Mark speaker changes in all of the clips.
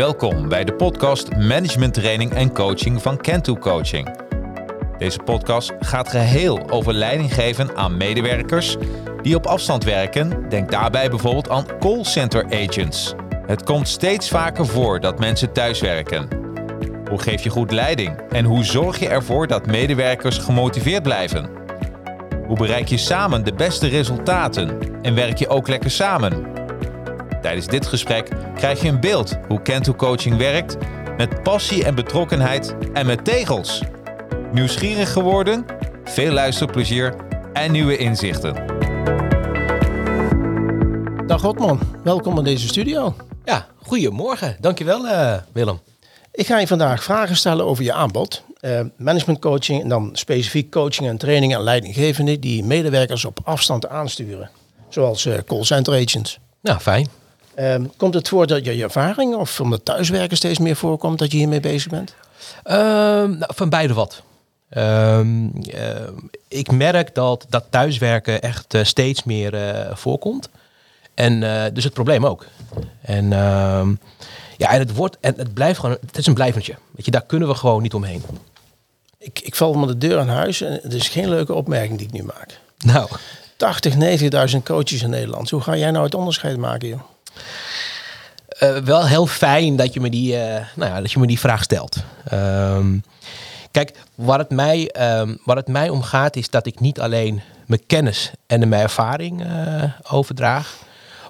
Speaker 1: Welkom bij de podcast Management Training en Coaching van Kento Coaching. Deze podcast gaat geheel over leiding geven aan medewerkers die op afstand werken. Denk daarbij bijvoorbeeld aan callcenter agents. Het komt steeds vaker voor dat mensen thuiswerken. Hoe geef je goed leiding en hoe zorg je ervoor dat medewerkers gemotiveerd blijven? Hoe bereik je samen de beste resultaten en werk je ook lekker samen? Tijdens dit gesprek krijg je een beeld hoe Kento Coaching werkt met passie en betrokkenheid en met tegels. Nieuwsgierig geworden? Veel luisterplezier en nieuwe inzichten.
Speaker 2: Dag Rotman, welkom in deze studio.
Speaker 3: Ja, goedemorgen. Dankjewel uh, Willem.
Speaker 2: Ik ga je vandaag vragen stellen over je aanbod. Uh, management coaching en dan specifiek coaching en training en leidinggevenden die medewerkers op afstand aansturen. Zoals uh, call center agents.
Speaker 3: Nou, fijn.
Speaker 2: Ehm, komt het voor dat je je ervaring of omdat thuiswerken steeds meer voorkomt dat je hiermee bezig bent?
Speaker 3: Ehm, nou, van beide wat. Ehm, ik merk dat, dat thuiswerken echt steeds meer voorkomt. En dus het probleem ook. En ja, en het wordt en het blijft gewoon, het is een blijvendje. Weet je, daar kunnen we gewoon niet omheen.
Speaker 2: Ik, ik val met de deur aan huis en het is geen leuke opmerking die ik nu maak.
Speaker 3: Nou.
Speaker 2: 80, 90.000 coaches in Nederland. Hoe ga jij nou het onderscheid maken, joh?
Speaker 3: Uh, wel heel fijn dat je me die, uh, nou ja, dat je me die vraag stelt. Um, kijk, waar het, mij, um, waar het mij om gaat is dat ik niet alleen mijn kennis en mijn ervaring uh, overdraag,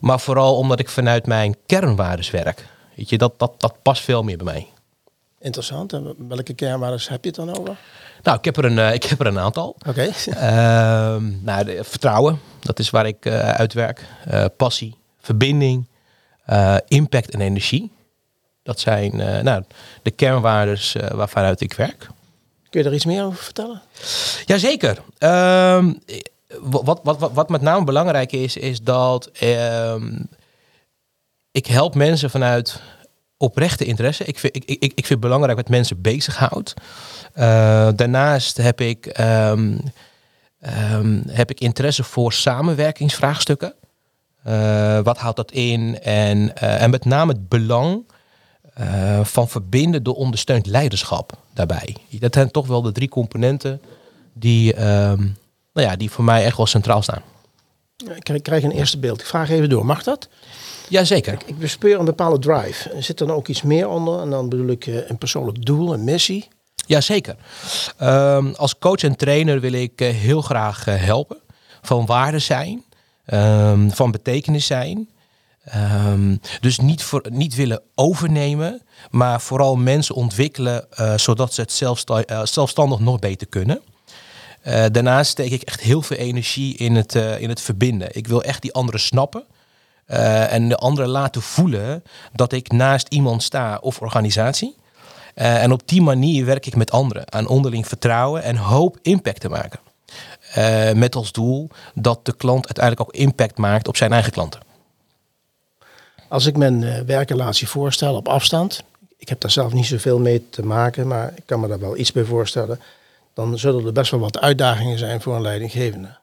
Speaker 3: maar vooral omdat ik vanuit mijn kernwaardes werk. Weet je, dat, dat, dat past veel meer bij mij.
Speaker 2: Interessant. En welke kernwaarden heb je het dan over?
Speaker 3: Nou, ik heb er een, ik heb er een aantal.
Speaker 2: Oké. Okay.
Speaker 3: uh, nou, vertrouwen, dat is waar ik uit werk. Uh, passie, verbinding, impact en energie. Dat zijn nou, de kernwaardes waarvanuit ik werk.
Speaker 2: Kun je er iets meer over vertellen?
Speaker 3: Jazeker. Ehm, wat, wat, wat, wat met name belangrijk is, is dat ehm, ik help mensen vanuit oprechte interesse. Ik vind, ik, ik, ik vind het belangrijk wat mensen bezighoudt. Daarnaast heb ik, um, um, heb ik interesse voor samenwerkingsvraagstukken. Uh, wat houdt dat in? En, uh, en met name het belang van verbinden door ondersteund leiderschap daarbij. Dat zijn toch wel de drie componenten die, um, nou ja, die voor mij echt wel centraal staan.
Speaker 2: Ik krijg een eerste beeld. Ik vraag even door. Mag dat?
Speaker 3: Jazeker.
Speaker 2: Ik, ik bespeur een bepaalde drive. Er zit dan ook iets meer onder. En dan bedoel ik een persoonlijk doel, een missie.
Speaker 3: Jazeker. Um, als coach en trainer wil ik heel graag helpen. Van waarde zijn. Um, van betekenis zijn. Um, dus niet, voor, niet willen overnemen. Maar vooral mensen ontwikkelen. Uh, zodat ze het zelfsta zelfstandig nog beter kunnen. daarnaast steek ik echt heel veel energie in het, in het verbinden. Ik wil echt die anderen snappen. En de anderen laten voelen dat ik naast iemand sta of organisatie. En op die manier werk ik met anderen aan onderling vertrouwen en hoop impact te maken. Uh, met als doel dat de klant uiteindelijk ook impact maakt op zijn eigen klanten.
Speaker 2: Als ik mijn werkrelatie voorstel op afstand, ik heb daar zelf niet zoveel mee te maken, maar ik kan me daar wel iets bij voorstellen, dan zullen er best wel wat uitdagingen zijn voor een leidinggevende.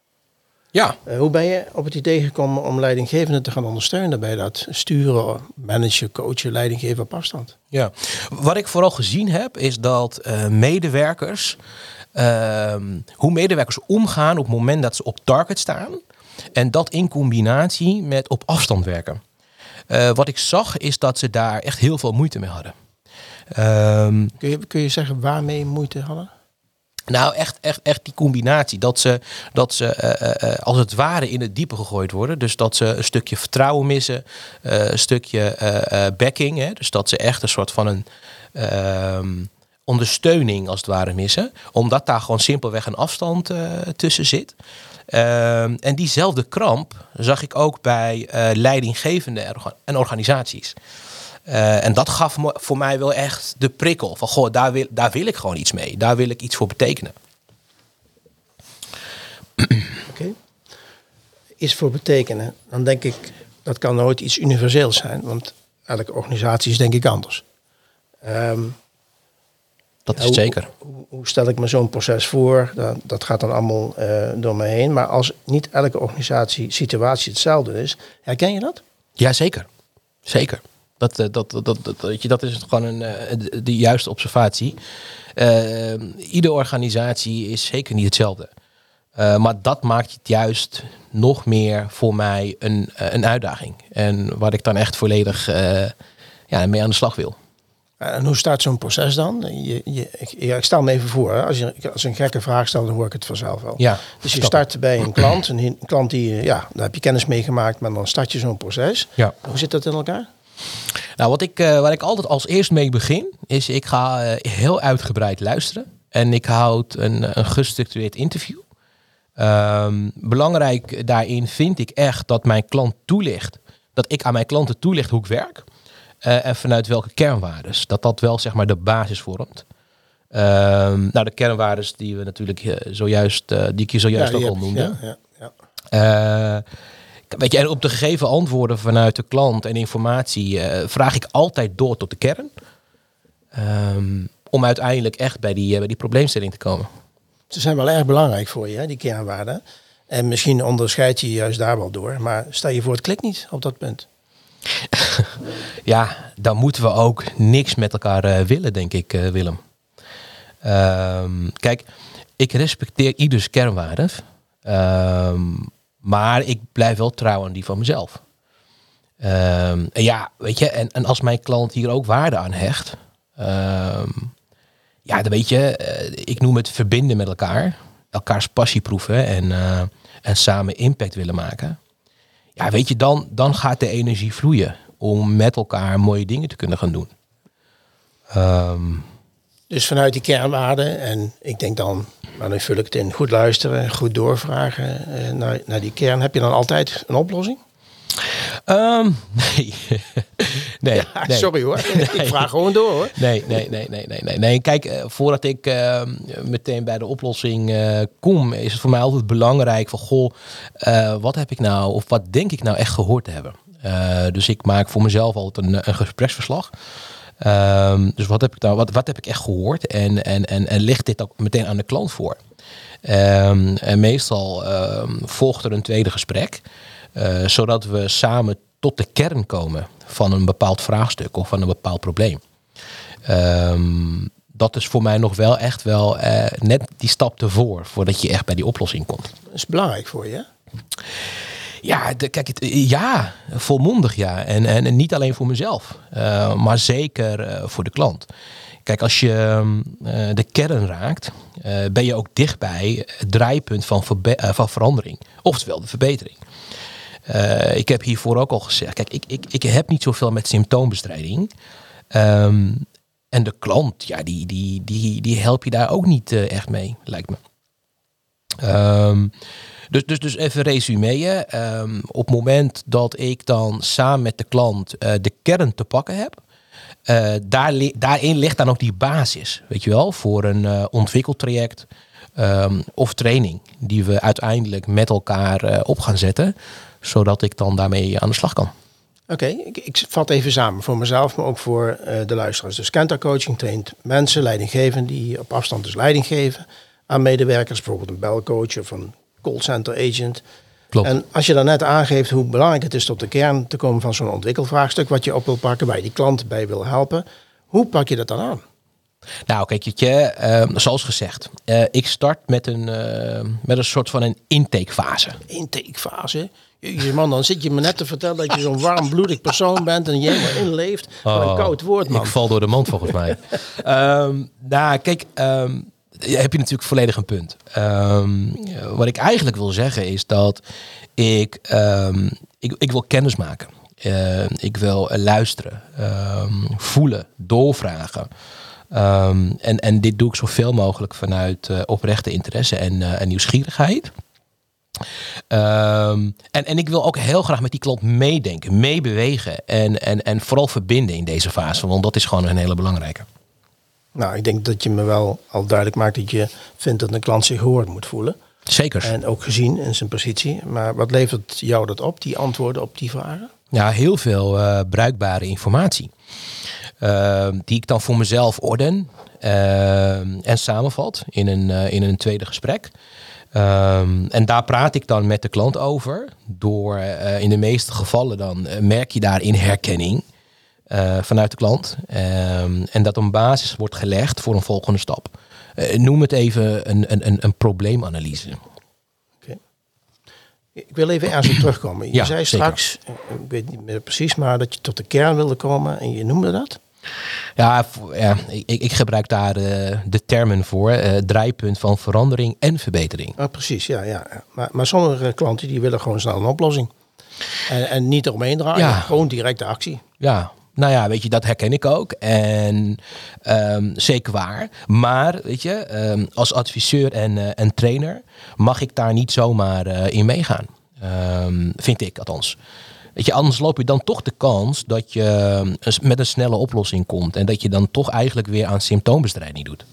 Speaker 3: Ja.
Speaker 2: Uh, hoe ben je op het idee gekomen om leidinggevenden te gaan ondersteunen bij dat sturen, managen, coachen, leidinggeven op afstand?
Speaker 3: Ja, wat ik vooral gezien heb is dat uh, medewerkers, hoe medewerkers omgaan op het moment dat ze op target staan en dat in combinatie met op afstand werken. Uh, wat ik zag is dat ze daar echt heel veel moeite mee hadden.
Speaker 2: Um, kun, je, kun je zeggen waarmee moeite hadden?
Speaker 3: Nou, echt, echt, echt die combinatie. Dat ze, dat ze uh, uh, als het ware in het diepe gegooid worden. Dus dat ze een stukje vertrouwen missen. Een stukje backing. Hè? Dus dat ze echt een soort van een ehm, ondersteuning als het ware missen. Omdat daar gewoon simpelweg een afstand tussen zit. Ehm, en diezelfde kramp zag ik ook bij leidinggevende en organisaties. Uh, en dat gaf voor mij wel echt de prikkel. Van goh, daar wil, daar wil ik gewoon iets mee. Daar wil ik iets voor betekenen.
Speaker 2: Oké. Iets voor betekenen. Dan denk ik, dat kan nooit iets universeels zijn. Want elke organisatie is denk ik anders. Um,
Speaker 3: dat is zeker.
Speaker 2: Hoe, hoe, stel ik me zo'n proces voor? Dat, dat gaat dan allemaal uh, door me heen. Maar als niet elke organisatie situatie hetzelfde is, herken je dat?
Speaker 3: Ja, zeker. Zeker. Dat, eh, dat, dat, dat, dat, dat is gewoon een, eh, de, juiste observatie. Eh, iedere organisatie is zeker niet hetzelfde. Eh, maar dat maakt het juist nog meer voor mij een, eh, een uitdaging. En waar ik dan echt volledig eh, ja, mee aan de slag wil.
Speaker 2: En hoe staat zo'n proces dan? Je, je, ik, ja, ik stel me even voor, hè. Als, je, als een gekke vraag stelt, dan hoor ik het vanzelf wel.
Speaker 3: Ja,
Speaker 2: dus je start bij een klant, een, een klant die, eh, ja, daar heb je kennis mee gemaakt, maar dan start je zo'n proces.
Speaker 3: Ja.
Speaker 2: Hoe zit dat in elkaar?
Speaker 3: Nou, wat ik, eh, waar ik altijd als eerst mee begin, is ik ga eh, heel uitgebreid luisteren. En ik houd een, een gestructureerd interview. Ehm, belangrijk daarin vind ik echt dat mijn klant toelicht, dat ik aan mijn klanten toelicht hoe ik werk. Eh, en vanuit welke kernwaardes. Dat dat wel zeg maar de basis vormt. Ehm, nou, de kernwaardes die we natuurlijk eh, zojuist, eh, die ik je zojuist
Speaker 2: Ja,
Speaker 3: ook al noemde.
Speaker 2: Ja, ja, ja.
Speaker 3: Weet je, en op de gegeven antwoorden vanuit de klant en informatie vraag ik altijd door tot de kern. Ehm, om uiteindelijk echt bij die, bij die probleemstelling te komen.
Speaker 2: Ze zijn wel erg belangrijk voor je, hè, die kernwaarden. En misschien onderscheid je je juist daar wel door. Maar stel je voor, het klikt niet op dat punt.
Speaker 3: Ja, dan moeten we ook niks met elkaar eh, willen, denk ik, eh, Willem. Ehm, kijk, ik respecteer ieders kernwaarden. Ehm, maar ik blijf wel trouw aan die van mezelf. Ehm, en ja, weet je, en, en als mijn klant hier ook waarde aan hecht. ja, dan weet je, eh, ik noem het verbinden met elkaar. Elkaars passie proeven en, en samen impact willen maken. Ja, weet je, dan, dan gaat de energie vloeien om met elkaar mooie dingen te kunnen gaan doen. Ehm,
Speaker 2: Dus vanuit die kernwaarden, en ik denk dan, maar dan vul ik het in, goed luisteren, goed doorvragen eh, naar, naar die kern. Heb je dan altijd een oplossing?
Speaker 3: Ehm, nee. nee, nee.
Speaker 2: Sorry hoor, ik vraag gewoon door hoor.
Speaker 3: Nee, nee, nee, nee, nee, nee. Kijk, eh, voordat ik eh, meteen bij de oplossing eh, kom, is het voor mij altijd belangrijk van, goh, eh, wat heb ik nou, of wat denk ik nou echt gehoord te hebben? Dus ik maak voor mezelf altijd een, een gespreksverslag. Ehm, dus wat heb ik nou, wat, wat heb ik echt gehoord? En, en, en, en ligt dit ook meteen aan de klant voor? Ehm, en meestal ehm, volgt er een tweede gesprek, zodat we samen tot de kern komen van een bepaald vraagstuk of van een bepaald probleem. Ehm, dat is voor mij nog wel echt wel eh, net die stap ervoor, voordat je echt bij die oplossing komt.
Speaker 2: Dat is belangrijk voor je.
Speaker 3: Ja, de, kijk, het, ja, volmondig ja. En, en, en niet alleen voor mezelf, eh, maar zeker eh, voor de klant. Kijk, als je ehm, eh, de kern raakt, eh, ben je ook dichtbij het draaipunt van, eh, van verandering. Oftewel de verbetering. Eh, ik heb hiervoor ook al gezegd, kijk, ik, ik, ik heb niet zoveel met symptoombestrijding. Ehm, en de klant, ja, die, die, die, die help je daar ook niet eh, echt mee, lijkt me. Ehm, dus, dus, dus even resumeën. Ehm, op het moment dat ik dan samen met de klant eh, de kern te pakken heb, daar daarin ligt dan ook die basis, weet je wel, voor een ontwikkeltraject of training die we uiteindelijk met elkaar op gaan zetten, zodat ik dan daarmee aan de slag kan.
Speaker 2: Oké, ik, ik vat even samen voor mezelf, maar ook voor eh, de luisteraars. Dus Kenta Coaching traint mensen, leidinggevenden, die op afstand dus leiding geven aan medewerkers. Bijvoorbeeld een belcoach of een callcenter agent.
Speaker 3: Klopt.
Speaker 2: En als je dan net aangeeft hoe belangrijk het is tot de kern te komen van zo'n ontwikkelvraagstuk, wat je op wil pakken, waar je die klant bij wil helpen, hoe pak je dat dan aan?
Speaker 3: Nou, kijk, je, ehm, zoals gezegd, eh, ik start met een, eh, met een soort van een intakefase.
Speaker 2: Intakefase. Jezus man, dan zit je me net te vertellen dat je zo'n warmbloedig persoon bent en je helemaal inleeft. Wat een
Speaker 3: Oh,
Speaker 2: koud woord, man.
Speaker 3: Ik val door de mand volgens mij. Ehm, nou, kijk, ehm, heb je natuurlijk volledig een punt. Wat ik eigenlijk wil zeggen is dat ik, ik, ik wil kennis maken. Ik wil luisteren, voelen, doorvragen. Ehm, en, en dit doe ik zoveel mogelijk vanuit eh, oprechte interesse en, eh, en nieuwsgierigheid. Ehm, en, en ik wil ook heel graag met die klant meedenken, meebewegen en, en, en vooral verbinden in deze fase, want dat is gewoon een hele belangrijke.
Speaker 2: Nou, ik denk dat je me wel al duidelijk maakt dat je vindt dat een klant zich gehoord moet voelen.
Speaker 3: Zeker.
Speaker 2: En ook gezien in zijn positie. Maar wat levert jou dat op, die antwoorden op die vragen?
Speaker 3: Ja, heel veel eh, bruikbare informatie. Ehm, die ik dan voor mezelf orden ehm, en samenvat in een, eh, in een tweede gesprek. Ehm, en daar praat ik dan met de klant over. Door eh, in de meeste gevallen dan eh, merk je daarin herkenning. vanuit de klant. En dat een basis wordt gelegd voor een volgende stap. Noem het even een, een, een, een probleemanalyse.
Speaker 2: Ik wil even ergens op terugkomen. Je
Speaker 3: Ja,
Speaker 2: zei straks, ik weet niet meer precies, maar dat je tot de kern wilde komen en je noemde dat.
Speaker 3: Ja, ja ik, ik ik gebruik daar eh, de termen voor. eh draaipunt van verandering en verbetering.
Speaker 2: Ah, precies, ja. ja. Maar, maar sommige klanten die willen gewoon snel een oplossing. En, en niet eromheen draaien,
Speaker 3: Ja.
Speaker 2: gewoon directe actie.
Speaker 3: Ja, nou ja, weet je, dat herken ik ook. En ehm, zeker waar. Maar, weet je, ehm, als adviseur en, eh, en trainer mag ik daar niet zomaar eh, in meegaan. Ehm, vind ik althans. Weet je, anders loop je dan toch de kans dat je ehm, met een snelle oplossing komt. En dat je dan toch eigenlijk weer aan symptoombestrijding doet.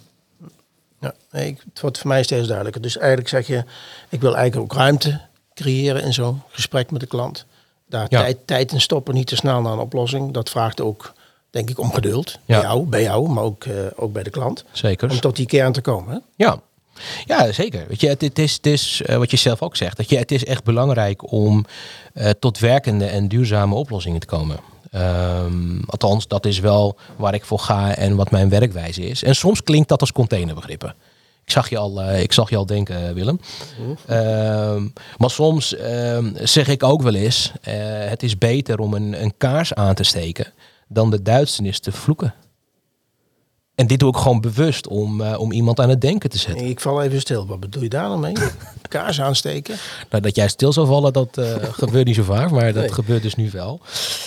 Speaker 2: Ja, nee, het wordt voor mij steeds duidelijker. Dus eigenlijk zeg je, ik wil eigenlijk ook ruimte creëren in zo'n gesprek met de klant. Daar
Speaker 3: Ja.
Speaker 2: tijd, tijd in stoppen, niet te snel naar een oplossing. Dat vraagt ook, denk ik, om geduld.
Speaker 3: Ja.
Speaker 2: Bij, jou, bij jou, maar ook, eh, ook bij de klant.
Speaker 3: Zeker.
Speaker 2: Om tot die kern te komen. Hè?
Speaker 3: Ja. Ja, zeker. Weet je, het, het is, het is eh, wat je zelf ook zegt. Dat je, het is echt belangrijk om eh, tot werkende en duurzame oplossingen te komen. Ehm, althans, dat is wel waar ik voor ga en wat mijn werkwijze is. En soms klinkt dat als containerbegrippen. Ik zag je al, eh, ik zag je al denken, Willem. Ehm, maar soms ehm, zeg ik ook wel eens: het is beter om een, een kaars aan te steken dan de duisternis te vloeken. En dit doe ik gewoon bewust om, eh, om iemand aan het denken te zetten.
Speaker 2: Ik val even stil. Wat bedoel je daar dan mee? Kaars aansteken?
Speaker 3: Nou, dat jij stil zou vallen, dat eh, gebeurt niet zo vaak, maar dat
Speaker 2: Nee.
Speaker 3: gebeurt dus nu wel.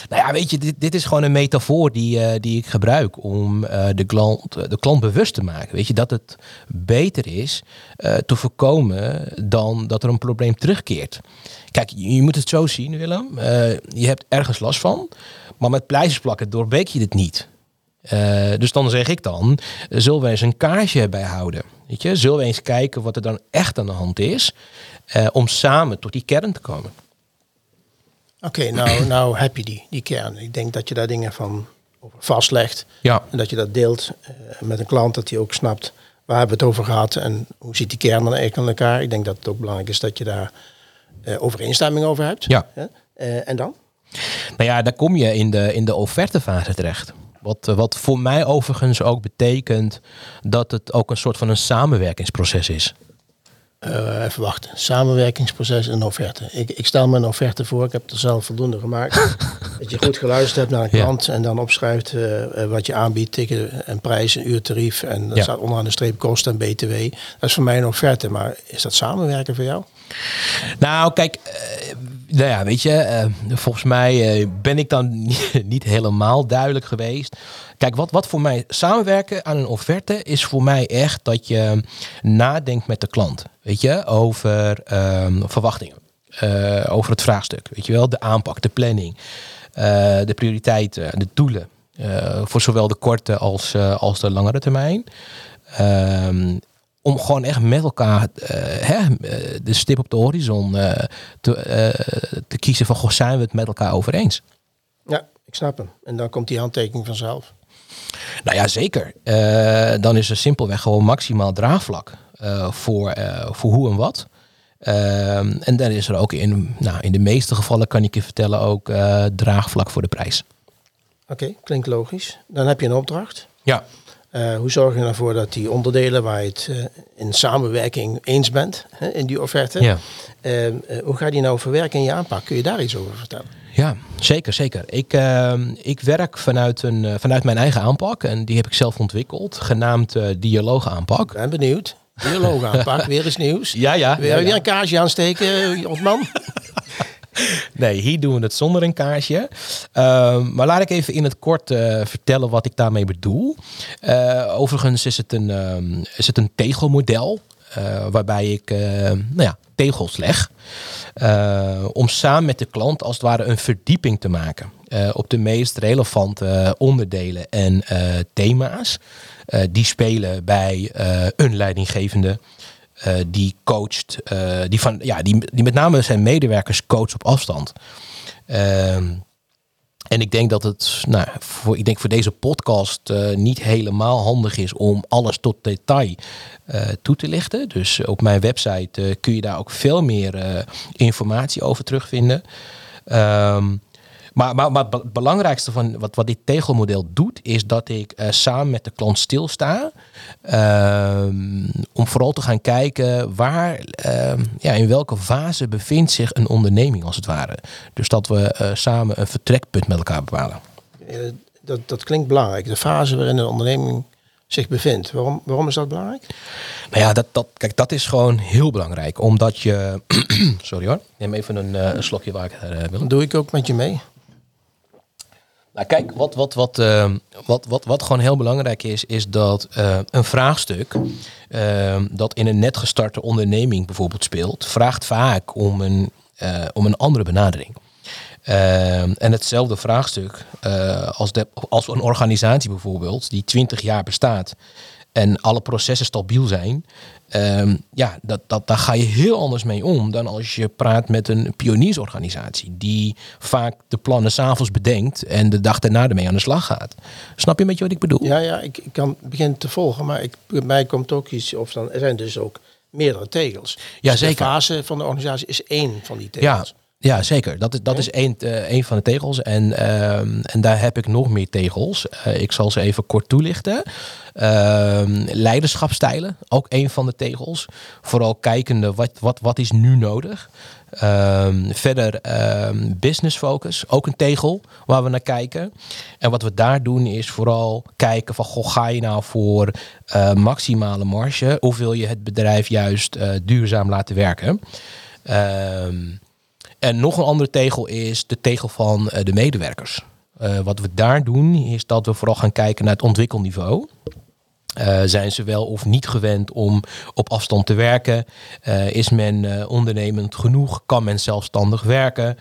Speaker 3: Nou ja, weet je, dit, dit is gewoon een metafoor die, eh, die ik gebruik om de, klant, de klant bewust te maken. Weet je, dat het beter is te voorkomen dan dat er een probleem terugkeert. Kijk, je, moet het zo zien, Willem. Je hebt ergens last van, maar met pleisters plakken doorbreek je dit niet. Eh, dus dan zeg ik dan, eh, zullen we eens een kaarsje bijhouden? Weet je? Zullen we eens kijken wat er dan echt aan de hand is, eh, om samen tot die kern te komen?
Speaker 2: Oké, nou, nou heb je die, die kern. Ik denk dat je daar dingen van vastlegt.
Speaker 3: Ja,
Speaker 2: En dat je dat deelt met een klant, dat hij ook snapt waar hebben we het over gehad en hoe ziet die kern dan eigenlijk aan elkaar. Ik denk dat het ook belangrijk is dat je daar overeenstemming over hebt.
Speaker 3: Ja.
Speaker 2: En dan?
Speaker 3: nou ja, daar kom je in de, in de offertefase terecht. Wat, eh, wat voor mij overigens ook betekent dat het ook een soort van een samenwerkingsproces is.
Speaker 2: Eh, even wachten. Samenwerkingsproces en offerte. Ik, ik stel me een offerte voor. Ik heb er zelf voldoende gemaakt. dat je goed geluisterd hebt naar een
Speaker 3: Ja.
Speaker 2: klant en dan opschrijft eh, wat je aanbiedt, tikken en prijs, een uurtarief. En
Speaker 3: Ja.
Speaker 2: staat onderaan de streep kosten en btw. Dat is voor mij een offerte. Maar is dat samenwerken voor jou?
Speaker 3: Nou, kijk, nou ja, weet je, eh, volgens mij eh, ben ik dan niet helemaal duidelijk geweest. Kijk, wat, wat voor mij samenwerken aan een offerte is voor mij echt dat je nadenkt met de klant, weet je, over ehm, verwachtingen, eh, over het vraagstuk, weet je wel, de aanpak, de planning, de prioriteiten, de doelen, voor zowel de korte als, als de langere termijn. Ehm, om gewoon echt met elkaar eh, hè, eh, de stip op de horizon eh, te, te kiezen van goh, zijn we het met elkaar over eens?
Speaker 2: Ja, ik snap hem. En dan komt die handtekening vanzelf.
Speaker 3: Nou ja, zeker. Dan is er simpelweg gewoon maximaal draagvlak voor, voor hoe en wat. En dan is er ook in, nou, in de meeste gevallen, kan ik je vertellen, ook draagvlak voor de prijs.
Speaker 2: Oké, klinkt logisch. Dan heb je een opdracht.
Speaker 3: Ja.
Speaker 2: Eh, hoe zorg je ervoor dat die onderdelen waar je het eh, in samenwerking eens bent, hè, in die offerte,
Speaker 3: Ja.
Speaker 2: eh, eh, hoe ga je die nou verwerken in je aanpak? Kun je daar iets over vertellen?
Speaker 3: Ja, zeker, zeker. Ik, ehm, ik werk vanuit, een, vanuit mijn eigen aanpak en die heb ik zelf ontwikkeld, genaamd dialoogaanpak.
Speaker 2: Ik ben benieuwd. Dialoog aanpak, weer eens nieuws.
Speaker 3: Ja, ja.
Speaker 2: Weer,
Speaker 3: ja, ja.
Speaker 2: weer een kaarsje aansteken, ontman.
Speaker 3: Nee, hier doen we het zonder een kaarsje. Ehm, maar laat ik even in het kort eh, vertellen wat ik daarmee bedoel. Eh, overigens is het een, ehm, is het een tegelmodel. eh, waarbij ik nou ja, tegels leg. om samen met de klant als het ware een verdieping te maken. op de meest relevante onderdelen en thema's. die spelen bij een leidinggevende. Eh, die coacht, eh, die, van, ja, die, die met name zijn medewerkers coacht op afstand. Ehm, en ik denk dat het nou, voor, ik denk voor deze podcast eh, niet helemaal handig is om alles tot detail toe te lichten. Dus op mijn website kun je daar ook veel meer informatie over terugvinden. Ehm, Maar, maar, maar het belangrijkste van wat, wat dit tegelmodel doet, is dat ik uh, samen met de klant stilsta. Uh, om vooral te gaan kijken waar, uh, ja, in welke fase bevindt zich een onderneming als het ware. Dus dat we uh, samen een vertrekpunt met elkaar bepalen.
Speaker 2: dat, dat klinkt belangrijk. De fase waarin een onderneming zich bevindt. Waarom, waarom is dat belangrijk?
Speaker 3: Nou ja, dat, dat, kijk, dat is gewoon heel belangrijk. Omdat je... Sorry hoor, neem even een, uh, een slokje water, uh,
Speaker 2: doe ik ook met je mee.
Speaker 3: Nou kijk, wat, wat, wat, uh, wat, wat, wat gewoon heel belangrijk is, is dat een vraagstuk dat in een net gestarte onderneming bijvoorbeeld speelt, vraagt vaak om een, om een andere benadering. Uh, en hetzelfde vraagstuk uh, als, als een organisatie bijvoorbeeld, die 20 jaar bestaat en alle processen stabiel zijn. Uh, ja, dat, dat, daar ga je heel anders mee om dan als je praat met een pioniersorganisatie. Die vaak de plannen s'avonds bedenkt en de dag daarna ermee aan de slag gaat. Snap je met je wat ik bedoel?
Speaker 2: Ja, ja ik, ik kan beginnen te volgen, maar ik, bij mij komt ook iets, of dan er zijn dus ook meerdere tegels.
Speaker 3: Ja,
Speaker 2: dus
Speaker 3: zeker.
Speaker 2: De fase van de organisatie is één van die tegels.
Speaker 3: Ja. Ja, zeker. Dat is, dat is één, uh, één van de tegels. En, uh, en daar heb ik nog meer tegels. Uh, ik zal ze even kort toelichten. leiderschapstijlen, ook één van de tegels. Vooral kijkende, wat, wat, wat is nu nodig? verder business focus, ook een tegel waar we naar kijken. En wat we daar doen is vooral kijken van, goh, ga je nou voor maximale marge? Of wil je het bedrijf juist duurzaam laten werken? En nog een andere tegel is de tegel van uh, de medewerkers. Uh, wat we daar doen is dat we vooral gaan kijken naar het ontwikkelniveau. Uh, zijn ze wel of niet gewend om op afstand te werken? Uh, is men uh, ondernemend genoeg? Kan men zelfstandig werken?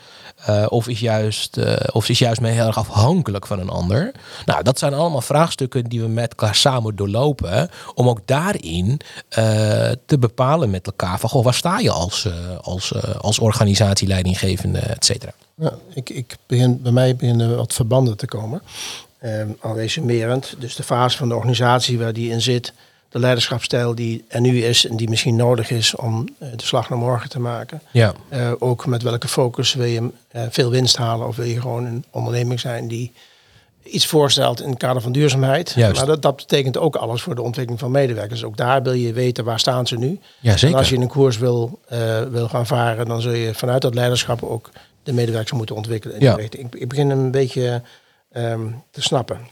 Speaker 3: of, is juist, of is juist men heel erg afhankelijk van een ander? Nou, dat zijn allemaal vraagstukken die we met elkaar samen doorlopen. Om ook daarin te bepalen met elkaar van goh, waar sta je als, als, als organisatie, leidinggevende, et cetera.
Speaker 2: Ja, ik, ik begin, bij mij beginnen wat verbanden te komen. Um, al resumerend, dus de fase van de organisatie waar die in zit, de leiderschapsstijl die er nu is en die misschien nodig is om uh, de slag naar morgen te maken.
Speaker 3: Ja.
Speaker 2: Uh, ook met welke focus wil je uh, veel winst halen of wil je gewoon een onderneming zijn die iets voorstelt in het kader van duurzaamheid.
Speaker 3: Juist.
Speaker 2: Maar dat, dat betekent ook alles voor de ontwikkeling van medewerkers. Ook daar wil je weten waar staan ze nu.
Speaker 3: Ja, zeker.
Speaker 2: En als je een koers wil, wil gaan varen, dan zul je vanuit dat leiderschap ook de medewerkers moeten ontwikkelen. In
Speaker 3: Ja.
Speaker 2: die. Ik, ik begin een beetje um, te snappen. Er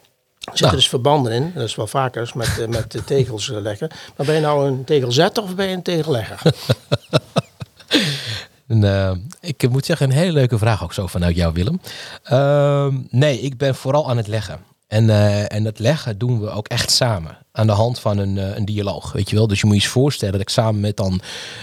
Speaker 2: zitten
Speaker 3: Nou.
Speaker 2: dus verbanden in, dat is wel vaker met, uh, met de tegels uh, leggen. Maar ben je nou een tegelzetter of ben je een tegellegger?
Speaker 3: En, uh, ik moet zeggen, een hele leuke vraag ook zo vanuit jou, Willem. Uh, nee, ik ben vooral aan het leggen. En, uh, en dat leggen doen we ook echt samen. Aan de hand van een, uh, een dialoog, weet je wel. Dus je moet je eens voorstellen dat ik samen met dan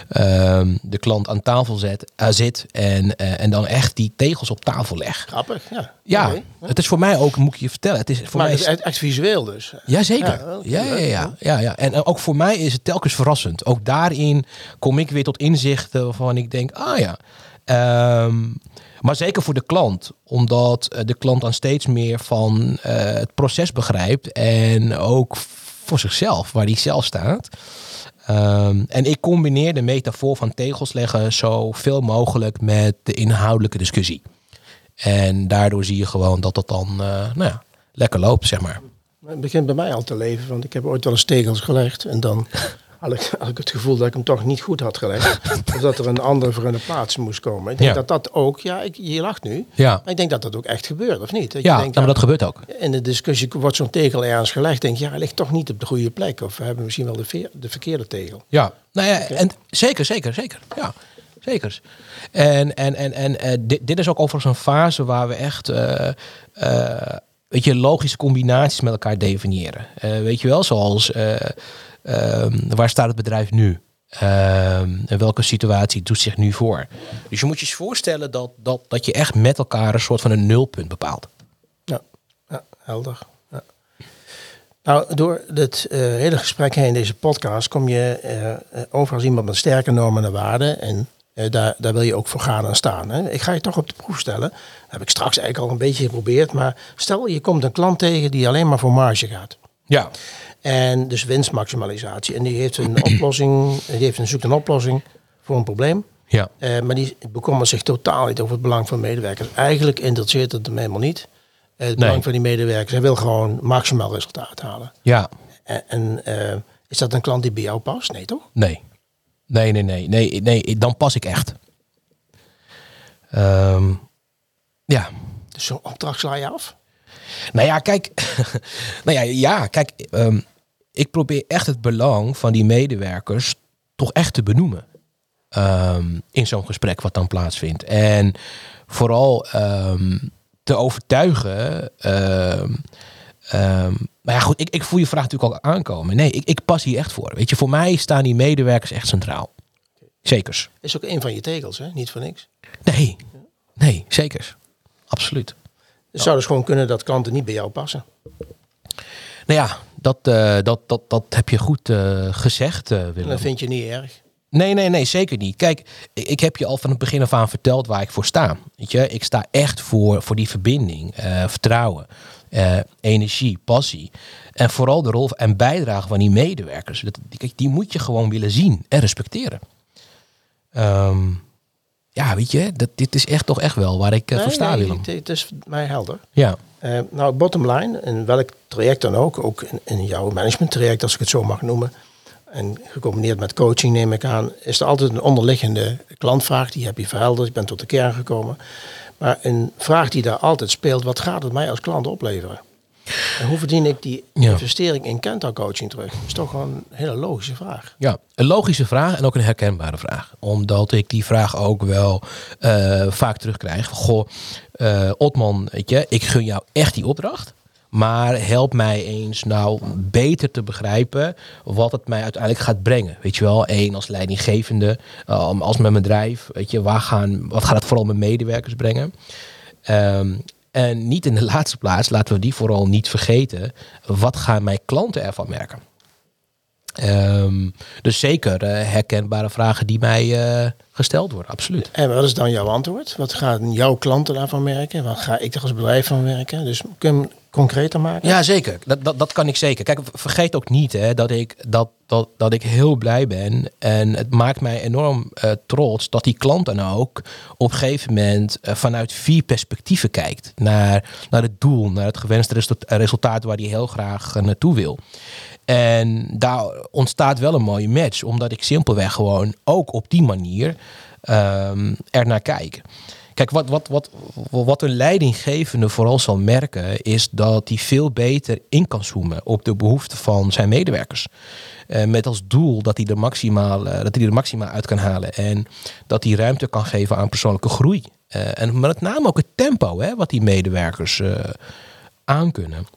Speaker 3: uh, de klant aan tafel zet, uh, zit en, en dan echt die tegels op tafel leg.
Speaker 2: Grappig, ja.
Speaker 3: Ja, het is voor mij ook, moet ik je vertellen, het is voor
Speaker 2: Maar
Speaker 3: mij...
Speaker 2: het is echt, visueel dus.
Speaker 3: Jazeker.
Speaker 2: Ja,
Speaker 3: Ja, ja,
Speaker 2: leuk,
Speaker 3: ja, ja, ja. En eh, ook voor mij is het telkens verrassend. Ook daarin kom ik weer tot inzichten waarvan ik denk, ah ja. Ehm, maar zeker voor de klant, omdat eh, de klant dan steeds meer van eh, het proces begrijpt en ook voor zichzelf, waar hij zelf staat. Ehm, en ik combineer de metafoor van tegels leggen zoveel mogelijk met de inhoudelijke discussie. En daardoor zie je gewoon dat het dan eh, nou ja, lekker loopt, zeg maar.
Speaker 2: Het begint bij mij al te leven, want ik heb ooit wel eens tegels gelegd. En dan had ik, had ik het gevoel dat ik hem toch niet goed had gelegd. of dat er een ander voor in de plaats moest komen. Ik denk
Speaker 3: Ja.
Speaker 2: dat dat ook, ja, ik, je lacht nu.
Speaker 3: Ja,
Speaker 2: Maar ik denk dat dat ook echt gebeurt, of niet? Dat je
Speaker 3: ja maar dat gebeurt ook.
Speaker 2: In de discussie wordt zo'n tegel ergens gelegd. Denk je, ja, hij ligt toch niet op de goede plek. Of we hebben misschien wel de, veer- de verkeerde tegel.
Speaker 3: Ja, nou ja, en zeker, zeker, zeker. Ja, zeker. En, en, en, en eh, dit, dit is ook overigens een fase waar we echt, eh, eh, weet je, logische combinaties met elkaar definiëren. Weet je wel, zoals waar staat het bedrijf nu? Ehm, en welke situatie doet zich nu voor? Dus je moet je eens voorstellen dat, dat, dat je echt met elkaar een soort van een nulpunt bepaalt.
Speaker 2: Ja, ja helder. Ja. Nou, door dit eh, hele gesprek heen, deze podcast, kom je eh, eh, over als iemand met sterke normen en waarden. En eh, daar, daar wil je ook voor gaan en staan. Hè? Ik ga je toch op de proef stellen. Heb ik straks eigenlijk al een beetje geprobeerd. Maar stel, je komt een klant tegen die alleen maar voor marge gaat.
Speaker 3: Ja,
Speaker 2: En dus winstmaximalisatie. En die heeft een oplossing, die heeft een, zoekt een oplossing voor een probleem.
Speaker 3: Ja.
Speaker 2: Eh, maar die bekommert zich totaal niet over het belang van medewerkers. Eigenlijk interesseert het hem helemaal niet. Eh, het belang van die medewerkers. Hij wil gewoon maximaal resultaat halen.
Speaker 3: Ja.
Speaker 2: En, en eh, is dat een klant die bij jou past? Nee, toch?
Speaker 3: Nee. Nee, nee, nee. Nee, nee dan pas ik echt. Ehm, ja.
Speaker 2: Dus zo'n opdracht sla je af?
Speaker 3: Nou ja, kijk. nou ja, ja kijk. ehm, ik probeer echt het belang van die medewerkers toch echt te benoemen. Ehm, in zo'n gesprek wat dan plaatsvindt. En vooral ehm, te overtuigen. ehm, maar ja, goed, ik, ik voel je vraag natuurlijk al aankomen. Nee, ik, ik pas hier echt voor. Weet je, voor mij staan die medewerkers echt centraal. Zekers.
Speaker 2: Is ook een van je tegels, hè? Niet voor niks.
Speaker 3: Nee, nee, zekers. Absoluut.
Speaker 2: Het zou dus gewoon kunnen dat klanten niet bij jou passen.
Speaker 3: Nou ja, dat, eh, dat, dat, dat heb je goed eh, gezegd,
Speaker 2: En
Speaker 3: Willem.
Speaker 2: dat vind je niet erg.
Speaker 3: Nee, nee, nee, zeker niet. Kijk, ik, heb je al van het begin af aan verteld waar ik voor sta. Weet je, ik sta echt voor, voor die verbinding, vertrouwen, energie, passie. En vooral de rol en bijdrage van die medewerkers. Dat, die, die moet je gewoon willen zien en respecteren. Ehm, ja, weet je, dat, dit is echt toch echt wel waar ik eh, voor sta,
Speaker 2: nee,
Speaker 3: Willem.
Speaker 2: Het, is mij helder.
Speaker 3: Ja,
Speaker 2: Eh, nou, bottom line, in welk traject dan ook, ook in, in jouw management traject, als ik het zo mag noemen, en gecombineerd met coaching neem ik aan, is er altijd een onderliggende klantvraag, die heb je verhelderd, je bent tot de kern gekomen. Maar een vraag die daar altijd speelt, wat gaat het mij als klant opleveren? En hoe verdien ik die
Speaker 3: Ja.
Speaker 2: investering in Kenta coaching terug? Dat is toch gewoon een hele logische vraag.
Speaker 3: Ja, een logische vraag en ook een herkenbare vraag. Omdat ik die vraag ook wel eh, vaak terugkrijg. Goh, eh Otman, weet je, ik gun jou echt die opdracht. Maar help mij eens nou beter te begrijpen wat het mij uiteindelijk gaat brengen. Weet je wel, één als leidinggevende, eh, als mijn bedrijf. Weet je, waar gaan, wat gaat het vooral mijn medewerkers brengen? Ehm, en niet in de laatste plaats, laten we die vooral niet vergeten. Wat gaan mijn klanten ervan merken? Ehm, dus zeker eh, herkenbare vragen die mij eh, gesteld worden, absoluut.
Speaker 2: En wat is dan jouw antwoord? Wat gaan jouw klanten daarvan merken? Wat ga ik er als bedrijf van merken? Dus kun concreter maken?
Speaker 3: Ja, zeker. Dat, dat, dat kan ik zeker. Kijk, vergeet ook niet hè, dat, ik, dat, dat, dat ik heel blij ben. En het maakt mij enorm eh, trots dat die klant dan ook op een gegeven moment eh, vanuit vier perspectieven kijkt. Naar, naar het doel, naar het gewenste resulta- resultaat waar hij heel graag eh, naartoe wil. En daar ontstaat wel een mooie match, omdat ik simpelweg gewoon ook op die manier ehm er naar kijk. Kijk, wat, wat, wat, wat een leidinggevende vooral zal merken, is dat hij veel beter in kan zoomen op de behoeften van zijn medewerkers. Eh, met als doel dat hij, er maximaal, eh, dat hij er maximaal uit kan halen. En dat hij ruimte kan geven aan persoonlijke groei. Eh, en met name ook het tempo hè, wat die medewerkers aankunnen.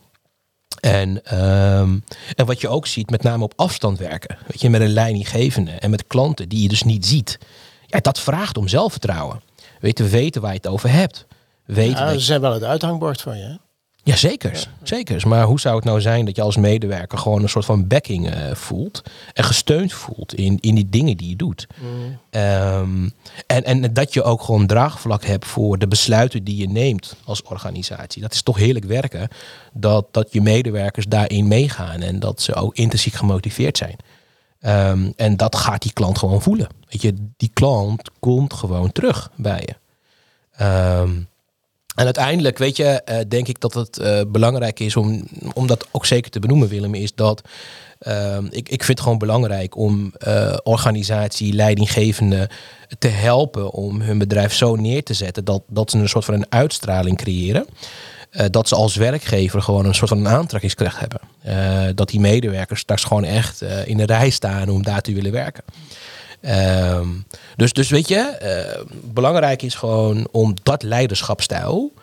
Speaker 3: En, ehm, en wat je ook ziet, met name op afstand werken. Weet je, met een leidinggevende en met klanten die je dus niet ziet. Ja, dat vraagt om zelfvertrouwen. Weet te weten waar je het over hebt.
Speaker 2: Ja, ze zijn wel het uithangbord van je. hè?
Speaker 3: ja, zeker. zeker. Maar hoe zou het nou zijn dat je als medewerker gewoon een soort van backing eh, voelt en gesteund voelt in, in die dingen die je doet? Ehm, en, en dat je ook gewoon draagvlak hebt voor de besluiten die je neemt als organisatie. Dat is toch heerlijk werken dat, dat je medewerkers daarin meegaan en dat ze ook intrinsiek gemotiveerd zijn. Ehm, en dat gaat die klant gewoon voelen. Weet je, die klant komt gewoon terug bij je. Ehm, en uiteindelijk, weet je, eh, denk ik dat het eh, belangrijk is om, om dat ook zeker te benoemen, Willem, is dat ehm, ik, ik vind het gewoon belangrijk om eh, organisatie, leidinggevenden te helpen om hun bedrijf zo neer te zetten dat, dat ze een soort van een uitstraling creëren. Eh, dat ze als werkgever gewoon een soort van aantrekkingskracht hebben. Eh, dat die medewerkers straks gewoon echt eh, in de rij staan om daar te willen werken. Ehm, dus, dus weet je, belangrijk is gewoon om dat leiderschapstijl,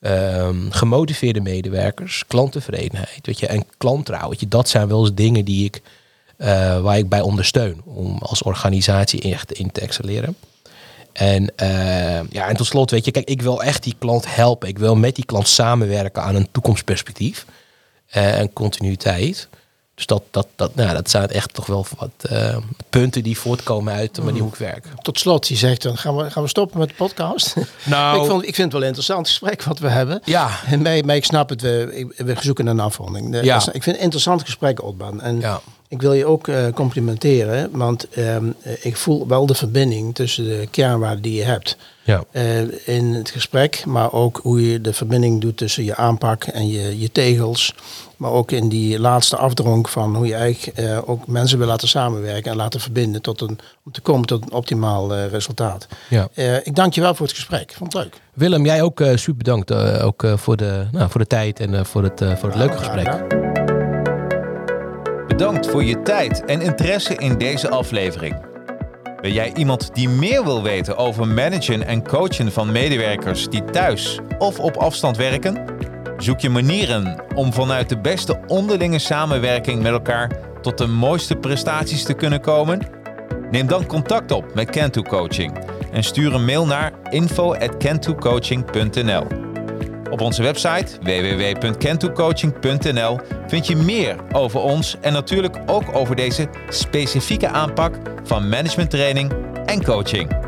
Speaker 3: ehm, gemotiveerde medewerkers, klanttevredenheid, weet je, en klanttrouw, weet je, dat zijn wel eens dingen die ik, waar ik bij ondersteun om als organisatie echt in te excelleren. En, eh, ja, en tot slot, weet je, kijk, ik wil echt die klant helpen. Ik wil met die klant samenwerken aan een toekomstperspectief eh, en continuïteit. Dus dat, dat, dat, nou, dat zijn echt toch wel wat eh, punten die voortkomen uit de manier hoe ik werk.
Speaker 2: Tot slot, je zegt dan gaan we, gaan we stoppen met de podcast.
Speaker 3: Nou,
Speaker 2: ik, vond, ik vind het wel een interessant gesprek wat we hebben.
Speaker 3: Ja.
Speaker 2: En mij, maar ik snap het, we, we zoeken naar een afronding. De-
Speaker 3: Ja.
Speaker 2: Ik vind het een interessant gesprek, Otman. En
Speaker 3: Ja.
Speaker 2: Ik wil je ook eh, complimenteren, want ehm, eh, ik voel wel de verbinding tussen de kernwaarden die je hebt
Speaker 3: Ja.
Speaker 2: eh, in het gesprek, maar ook hoe je de verbinding doet tussen je aanpak en je, je tegels. Maar ook in die laatste afdronk van hoe je eigenlijk ook mensen wil laten samenwerken en laten verbinden tot een, om te komen tot een optimaal resultaat.
Speaker 3: Ja.
Speaker 2: Ik dank je wel voor het gesprek. Vond het leuk.
Speaker 3: Willem, jij ook super bedankt ook, voor, de, nou, voor de tijd en voor het, voor het leuke gesprek.
Speaker 1: Bedankt voor je tijd en interesse in deze aflevering. Ben jij iemand die meer wil weten over managen en coachen van medewerkers die thuis of op afstand werken? Zoek je manieren om vanuit de beste onderlinge samenwerking met elkaar tot de mooiste prestaties te kunnen komen? Neem dan contact op met Cantu Coaching en stuur een mail naar info@cantucoaching.nl. Op onze website www.kentocoaching.nl vind je meer over ons en natuurlijk ook over deze specifieke aanpak van managementtraining en coaching.